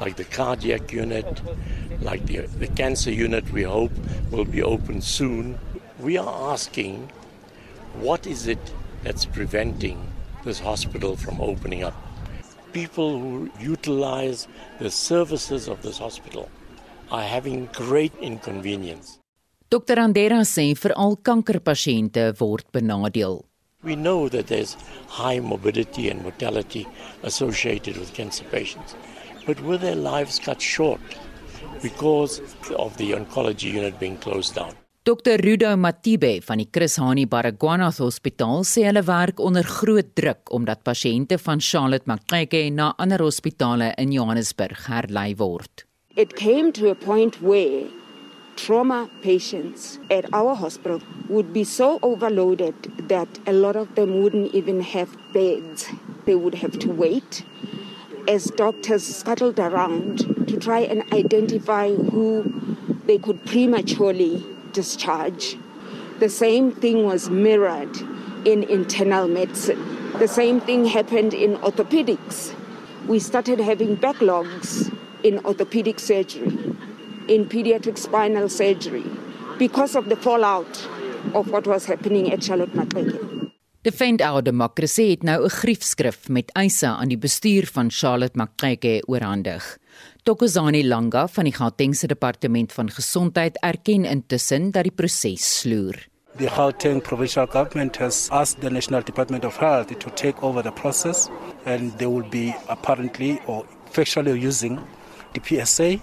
like the cardiac unit, like the, the cancer unit, we hope will be open soon. We are asking what is it that's preventing this hospital from opening up? People who utilize the services of this hospital are having great inconvenience. Dr. Andera sê veral kankerpasiënte word benadeel. We know that there's high morbidity and mortality associated with cancer patients but were their lives cut short because of the oncology unit being closed down. Dr Rudo Matibe van die Chris Hani Baragwanath Hospitaal sê hulle werk onder groot druk omdat pasiënte van Charlotte Maxeke na ander hospitale in Johannesburg herlei word. It came to a point where trauma patients at our hospital would be so overloaded that a lot of them wouldn't even have beds. They would have to wait as doctors scuttled around to try and identify who they could prematurely discharge. The same thing was mirrored in internal medicine. The same thing happened in orthopedics. We started having backlogs in orthopedic surgery, in pediatric spinal surgery, because of the fallout of what was happening at Charlotte Maxeke. Defend Our Democracy het nou 'n griefskrif met eise aan die bestuur van Charlotte Maxeke oorhandig. Tokozani Langa van die Gautengse Departement van Gesondheid erken intussen dat die proses sloer. The Gauteng provincial government has asked the National Department of Health to take over the process and they will be apparently or factually using the PSA,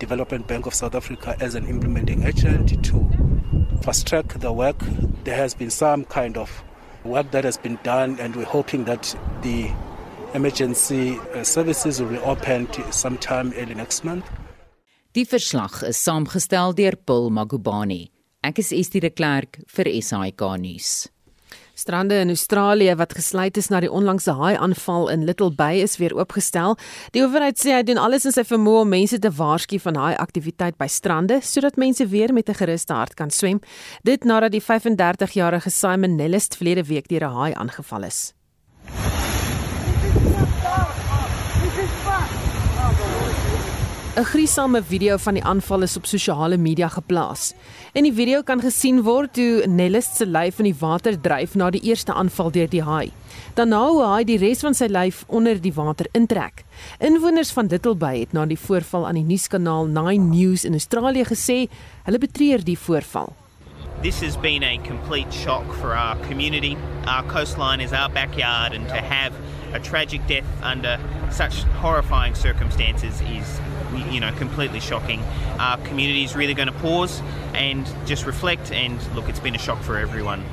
Development Bank of South Africa as an implementing agent to fast track the work. There has been some kind of work that has been done, and we're hoping that the emergency uh, services will reopen sometime early next month. Die verslag is saamgestel deur Paul Magubani. Ek is Estie de Klerk vir SAK nuus. Strande in Australië wat gesluit is na die onlangse haai-aanval in Little Bay is weer oopgestel. Die owerheid sê hy doen alles in sy vermoë om mense te waarsku van haai-aktiwiteit by strande sodat mense weer met 'n geruste hart kan swem. Dit nadat die 35-jarige Simon Nellist verlede week deur 'n haai aangeval is. 'n Griesame video van die aanval is op sosiale media geplaas. In die video kan gesien word hoe Nellis se lyf in die water dryf na die eerste aanval deur die haai. Daarna hoe hy die res van sy lyf onder die water intrek. Inwoners van Little Bay het na die voorval aan die nuuskanaal 9 News in Australië gesê hulle betreur die voorval. This has been a complete shock for our community. Our coastline is our backyard and to have a tragic death under such horrifying circumstances is you know completely shocking. Our community is really going to pause and just reflect and look it's been a shock for everyone.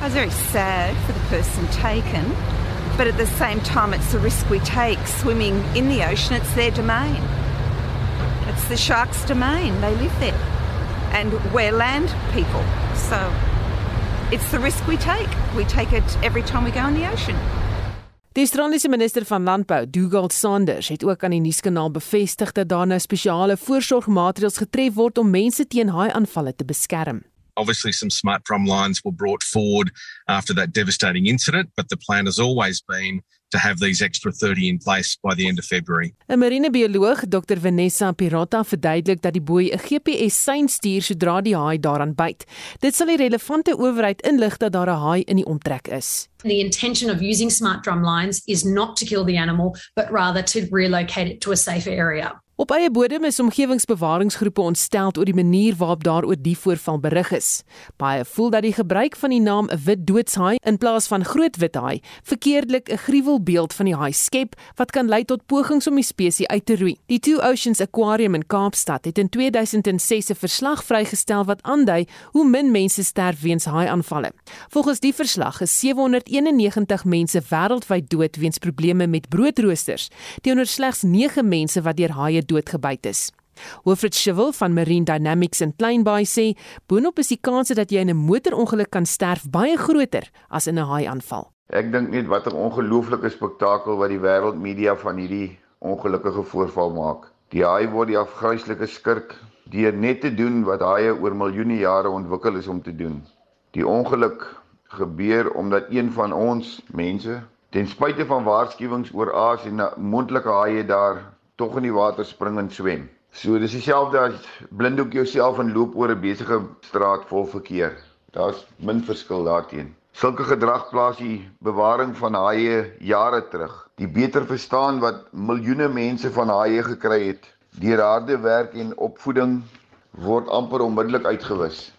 I was very sad for the person taken but at the same time it's the risk we take swimming in the ocean. It's their domain. It's the sharks domain. They live there. And we're land people. So it's the risk we take. We take it every time we go in the ocean Die Australiese minister van Landbou, Dougal Sanders, het ook aan die nuuskanaal bevestig dat daar nou spesiale voorsorgmaatreëls getref word om mense teen haai-aanvalle te beskerm. Obviously, some smart drum lines were brought forward after that devastating incident, but the plan has always been to have these extra 30 in place by the end of February. 'n Marinebioloog, Dr Vanessa Pirata, verduidelik dat die boei 'n GPS-sein stuur sodra die haai daaraan byt. Dit sal die relevante owerheid inlig dat daar 'n haai in die omtrek is. The intention of using smart drum lines is not to kill the animal, but rather to relocate it to a safer area. Op eie bodem is omgewingsbewaringsgroepe ontstel oor die manier waarop daaroor die voorval berig is. Baie voel dat die gebruik van die naam wit doodshaai in plaas van groot wit haai verkeerdelik 'n gruwelbeeld van die haai skep wat kan lei tot pogings om die spesies uit te roei. Die Two Oceans Aquarium in Kaapstad het in 2006 'n verslag vrygestel wat aandui hoe min mense sterf weens haai-aanvalle. Volgens die verslag is 791 mense wêreldwyd dood weens probleme met broodroosters, teenoor slegs 9 mense wat deur haie doodgebyt is. Wilfred Schivel van Marine Dynamics in Kleinbaai sê, boonop is die kans dat jy in 'n motorongeluk kan sterf baie groter as in 'n haai-aanval. Ek dink net wat 'n ongelooflike spektakel wat die wêreldmedia van hierdie ongelukkige voorval maak. Die haai word die afgryslike skurk deur net te doen wat haie oor miljoene jare ontwikkel is om te doen. Die ongeluk gebeur omdat een van ons mense, ten spyte van waarskuwings oor aas en moontlike haie daar tog in die water spring en swem. So dis dieselfde as blinddoek jouself en loop oor 'n besige straat vol verkeer. Daar's min verskil daarteenoor. Sulke gedrag plaas die bewaring van haie jare terug. Die beter verstaan wat miljoene mense van haie gekry het deur harde werk en opvoeding word amper onmiddellik uitgewis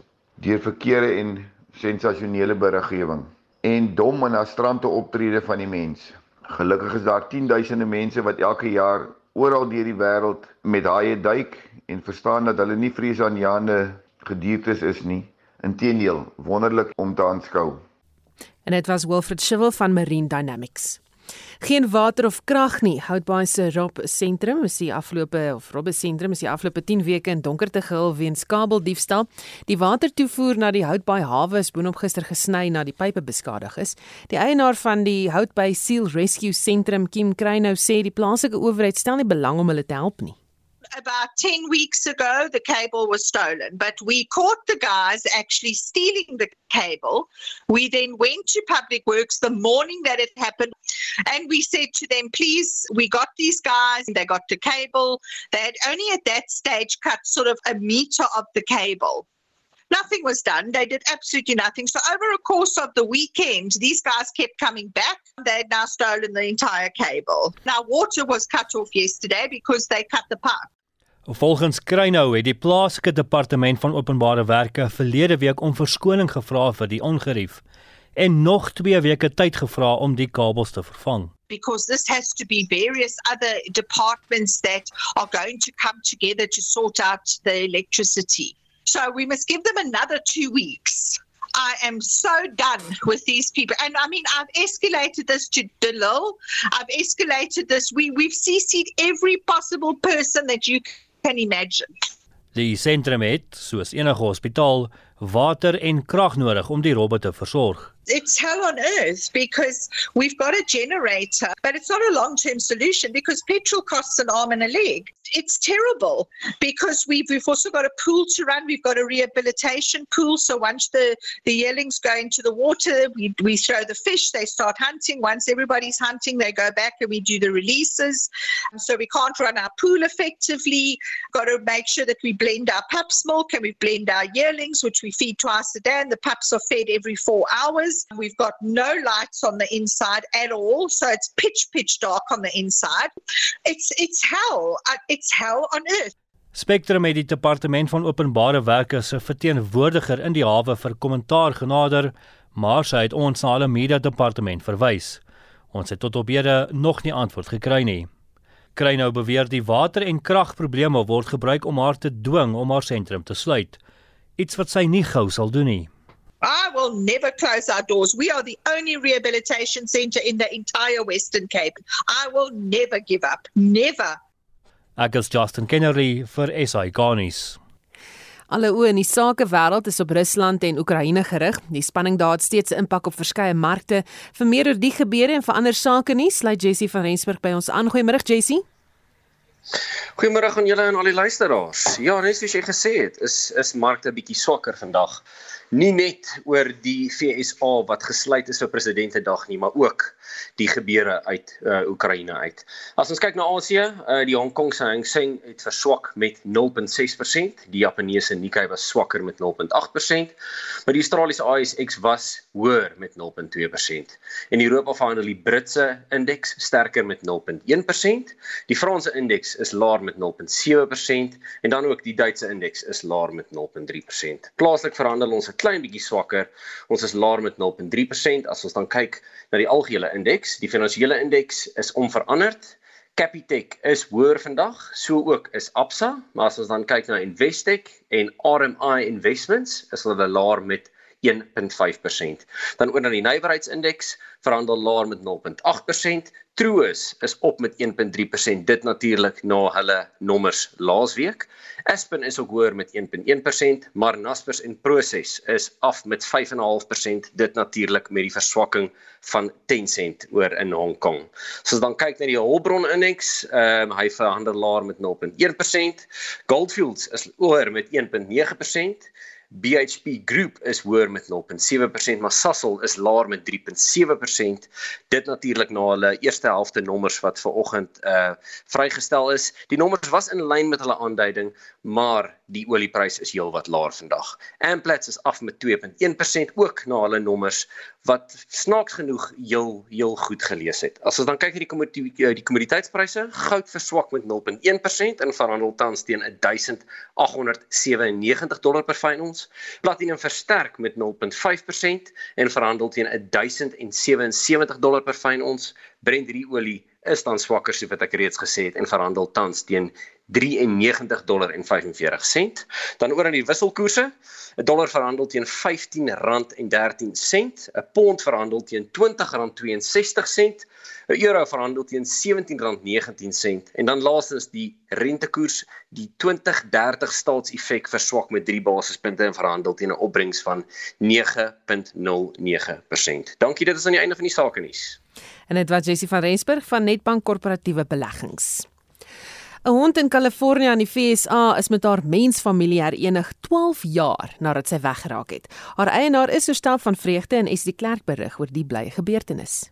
deur verkeerde en sensasionele beriggewing en dom en astrante optrede van die mens. Gelukkig is daar 10 duisende mense wat elke jaar oral deur die wêreld met haie duik en verstaan dat hulle nie vreesaanjaende gediertes is nie. Inteendeel, wonderlik om te aanskou. En dit was Wilfred Schivel van Marine Dynamics. Geen water of krag nie. Houtbaai se Rob sentrum is die afgelope of Robbe sentrum is die afgelope 10 weke in donkerte gehul weens kabeldiefstal. Die watertoevoer na die Houtbaai hawe is boonop gister gesny na die pype beskadig is. Die eienaar van die Houtbaai Seal Rescue Sentrum, Kim Kreinou, sê die plaaslike owerheid stel nie belang om hulle te help nie. About 10 weeks ago, the cable was stolen, but we caught the guys actually stealing the cable. We then went to Public Works the morning that it happened, and we said to them, please, we got these guys, they got the cable. They had only at that stage cut sort of a meter of the cable. Nothing was done. They did absolutely nothing. So, over a course of the weekend, these guys kept coming back. They had now stolen the entire cable. Now, water was cut off yesterday because they cut the pipe. Volgens Kreinou het die plaaslike departement van openbare werke verlede week om verskoning gevra vir die ongerief en nog 2 weke tyd gevra om die kabels te vervang. Because this has to be various other departments that are going to come together to sort out the electricity. So we must give them another 2 weeks. I am so done with these people. And I mean, I've escalated this to Delil. I've escalated this. We, we've CC'd every possible person that you can imagine. Die sentrum het, soos enige hospitaal, water en krag nodig om die robbe te versorg. It's hell on earth because we've got a generator, but it's not a long term solution because petrol costs an arm and a leg. It's terrible because we've, we've also got a pool to run, we've got a rehabilitation pool. So once the, the yearlings go into the water, we, we throw the fish, they start hunting. Once everybody's hunting, they go back and we do the releases. So we can't run our pool effectively. Got to make sure that we blend our pups milk and we blend our yearlings, which we feed twice a day, and the pups are fed every four hours. We've got no lights on the inside at all, so it's pitch pitch dark on the inside. It's it's hell. It's hell on earth. Spectrum het die departement van openbare werke se verteenwoordiger in die hawe vir kommentaar genader, maar sy het ons na hulle media departement verwys. Ons het tot op hede nog nie antwoord gekry nie. Kry nou beweer die water en kragprobleme word gebruik om haar te dwing om haar sentrum te sluit. Iets wat sy nie gou sal doen nie. I will never close our doors. We are the only rehabilitation centre in the entire Western Cape. I will never give up. Never. Agus Justin Kennedy vir SA Garnis. Alle oë in die sakewêreld is op Rusland en Oekraïne gerig. Die spanning daar het steeds 'n impak op verskeie markte. Vir meer oor die gebeure en vir ander sake nuus, sluit Jessie van Rensburg by ons aan. Goeiemôre Jessie. Goeiemôre aan julle en al die luisteraars. Ja, net soos jy gesê het, is is markte bietjie swakker vandag nie net oor die FSA wat gesluit is vir presidentedag nie, maar ook die gebeure uit uh, Oekraïne uit. As ons kyk na Asië, uh, die Hong Kong se Hang Seng het verswak met 0.6%, die Japaneese Nikkei was swakker met 0.8%, maar die Australiese ASX was hoër met 0.2%. In Europa verhandel die Britse indeks sterker met 0.1%, die Franse indeks is laer met 0.7% en dan ook die Duitse indeks is laer met 0.3%. Plaaslik verhandel ons 'n klein bietjie swakker. Ons is laer met 0.3% as ons dan kyk na die algehele indeks. Die finansiële indeks is onveranderd. Capitec is hoër vandag, so ook is Absa, maar as ons dan kyk na Investec en RMI Investments, is hulle laer met 1.5%. Dan oor na die nywerheidsindeks, verhandel laer met 0.8%. Troos is op met 1.3%, dit natuurlik na hulle nommers laasweek. Aspen is ook hoër met 1.1%, maar Naspers en Prosus is af met 5.5%, dit natuurlik met die verswakking van Tencent oor in Hong Kong. So as dan kyk na die hulpbron indeks, ehm um, hy verhandel laer met 0.1%. Goldfields is hoër met 1.9%. BHP Group is hoër met 0.7%, maar Sasol is laer met 3.7%. Dit natuurlik na hulle eerste helfte nommers wat ver oggend uh vrygestel is. Die nommers was in lyn met hulle aanduiding, maar die olieprys is heelwat laer vandag. Amplats is af met 2.1% ook na hulle nommers wat snaaks genoeg heel heel goed gelees het. As ons dan kyk na die kommoditeite die kommoditeitspryse, goud verswak met 0.1% en verhandel tans teen 1897 dollar per fyn ons. Platinum versterk met 0.5% en verhandel teen 1077 dollar per fyn ons. Brent olie is dan swakker soos wat ek reeds gesê het en verhandel tans teen 93 dollar en 45 sent. Dan oor aan die wisselkoerse. 'n Dollar verhandel teen R15.13, 'n pond verhandel teen R20.62, 'n euro verhandel teen R17.19 en dan laastens die rentekoers, die 2030 staatseffek verswak met 3 basispunte en verhandel teen 'n opbrengs van 9.09%. Dankie, dit is aan die einde van die sake nuus. En dit was Jessie van Rensburg van Netbank Korporatiewe Beleggings. 'n Hond in Kalifornië in die FSA is met haar mensfamilie herenig 12 jaar nadat sy weggeraak het. Haar eienaar is verstel van vreugde en is die klerk berig oor die blye gebeurtenis.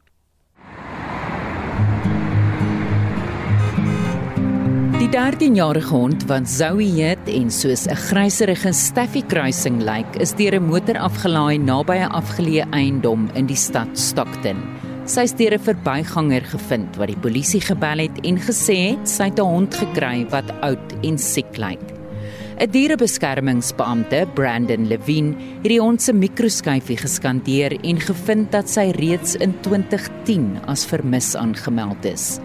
Die 13-jarige hond wat Zoe heet en soos 'n gryserige Staffy kruising lyk, is deur 'n motor afgelaai naby 'n afgeleë eiendom in die stad Stockton. Sy het 'n verbyganger gevind wat die polisie gebel het en gesê het sy het 'n hond gekry wat oud en siek lyk. 'n Dierebeskermingsbeampte, Brandon Levine, het die hond se mikroskyfie geskandeer en gevind dat sy reeds in 2010 as vermis aangemeld is.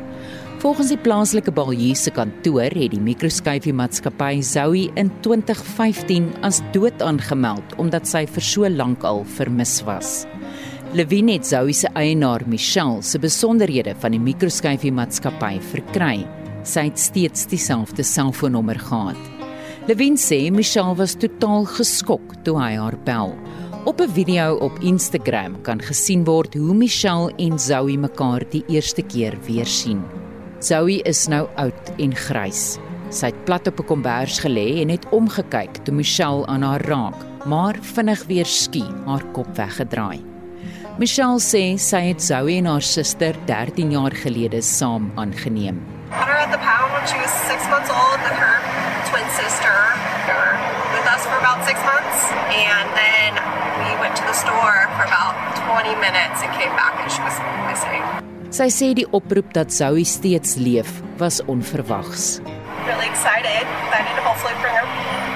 Volgens die plaaslike baljuw se kantoor het die mikroskyfie maatskappy Zoe in 2015 as dood aangemeld omdat sy vir so lank al vermis was. Levine het Zoe se eienaar Michelle se besonderhede van die mikroskyfie maatskappy verkry. Sy het steeds dieselfde selfoonnommer gehad. Levin sê Michelle was totaal geskok toe hy haar bel. Op 'n video op Instagram kan gesien word hoe Michelle en Zoe mekaar die eerste keer weer sien. Zoe is nou oud en grys. Sy het plat op 'n kombers gelê en het omgekyk toe Michelle aan haar raak, maar vinnig weer skie haar kop weggedraai. Michelle sê sy het Zoe en haar suster 13 jaar gelede saam aangeneem. Her at the pound when she was 6 months old and her twin sister were with us for about 6 months and then we went to the store for about 20 minutes and came back and she was missing. Sy sê die oproep dat Zoe steeds leef was onverwags. Really excited. Excited to hopefully bring her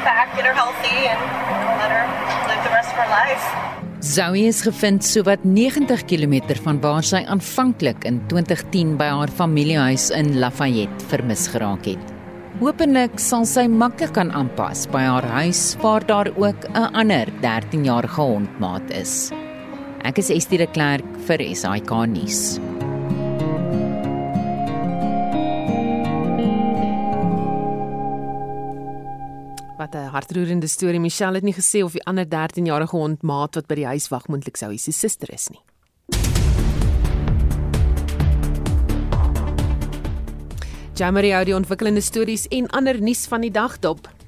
back, get her healthy and let her live the rest of her life. Zoe is gevind sowat 90 km van waar sy aanvanklik in 2010 by haar familiehuis in Lafayette vermis geraak het. Hoopelik sal sy maklik kan aanpas by haar huis waar daar ook 'n ander 13-jarige hondmaat is. Ek is Estie de Klerk vir SAK nuus. Wat 'n hartroerende storie. Michelle het nie gesê of die ander 13-jarige hond maat wat by die huis wag moontlik sou sy suster is nie. Jamari hou die ontwikkelende stories en ander nuus van die dag dop.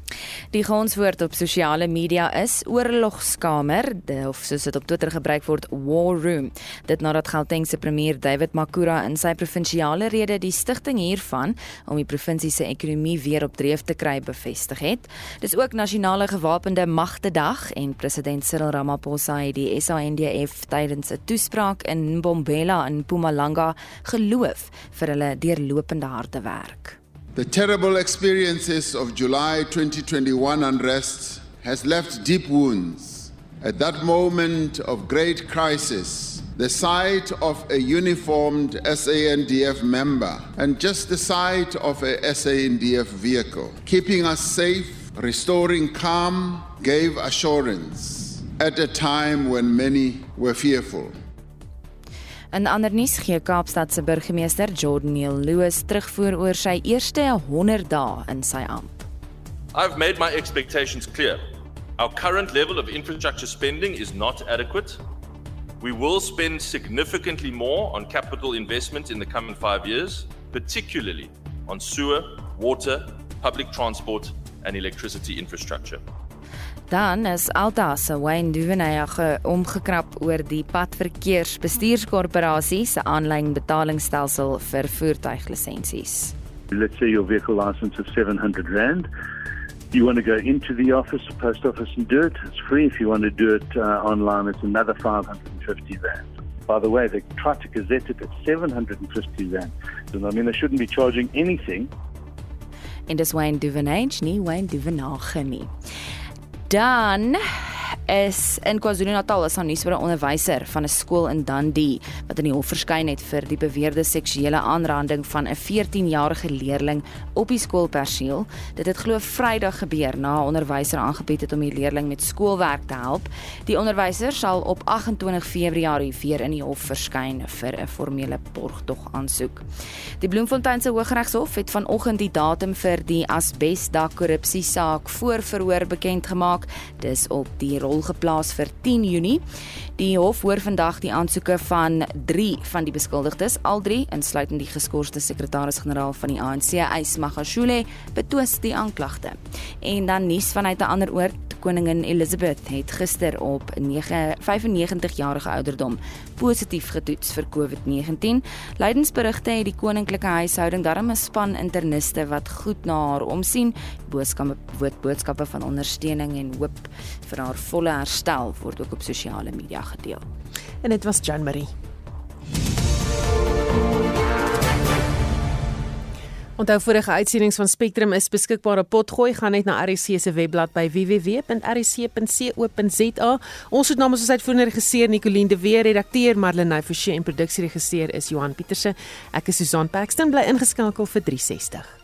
Die gonswoord op sosiale media is oorlogskamer, of soos dit op Twitter gebruik word, war room. Dit nadat Gautengse premier David Makura in sy provinsiale rede die stigting hiervan om die provinsie se ekonomie weer op dreef te kry bevestig het. Dis ook nasionale gewapende magte dag en president Cyril Ramaphosa het die SANDF tydens 'n toespraak in Mbombela in Mpumalanga geloof vir hulle deurlopende harde werk. The terrible experiences of July 2021 unrest has left deep wounds. At that moment of great crisis, the sight of a uniformed SANDF member and just the sight of a SANDF vehicle keeping us safe, restoring calm, gave assurance at a time when many were fearful. In ander nuus gee Kaapstad se burgemeester Jordan Neil Lewis terugvoer oor sy eerste 100 dae in sy amp. I've made my expectations clear. Our current level of infrastructure spending is not adequate. We will spend significantly more on capital investment in the coming 5 years, particularly on sewer, water, public transport and electricity infrastructure. Dan is Alta se Wayne Duvenage omgekrap oor die Padverkeersbestuurskorporasie se aanlyn betalingsstelsel vir voertuiglisensies. Let's say your vehicle license is 700 rand. You want to go into the office, post office and do it. It's free. If you want to do it uh, online, it's another 550 rand. By the way, they tried to gazette it at 750 rand. So, I mean, they shouldn't be charging anything. En dis Wayne Duvenage, nie Wayne Duvenage nie. Dan is in KwaZulu-Natal is daar nuus oor 'n onderwyser van 'n skool in Dundee wat in die hof verskyn het vir die beweerde seksuele aanranding van 'n 14-jarige leerling op die skoolperseel. Dit het glo Vrydag gebeur na 'n onderwyser aangebied het om die leerling met skoolwerk te help. Die onderwyser sal op 28 Februarie weer in die hof verskyn vir 'n formele borgtog aansoek. Die Bloemfontein se Hooggeregshof het vanoggend die datum vir die asbesdak korrupsie saak voor verhoor bekend gemaak. Dis op die rol geplaas vir 10 Junie. Die hof hoor vandag die aansoeke van 3 van die beskuldigdes, al drie insluitend die geskorste sekretaris-generaal van die ANC, Ys Magashule, betwis die aanklagte. En dan nuus vanuit 'n ander oord, koningin Elizabeth het gister op 95 jarige ouderdom positief getoets vir COVID-19. Lydensberigte het die koninklike huishouding darm 'n span interniste wat goed na haar omsien. Boodskappe boodskappe van ondersteuning en hoop vir haar volle herstel word ook op sosiale media gedeel. En dit was Jan Marie. Onthou vorige uitsendings van Spectrum is beskikbaar op Potgooi. Gaan net na RC se webblad by www.rc.co.za. Ons het namens ons uitvoerende regisseur Nicoline de Weer, redakteur Marlene Forsie en produksieregisseur is Johan Pieterse. Ek is Susan Paxton bly ingeskakel vir 360.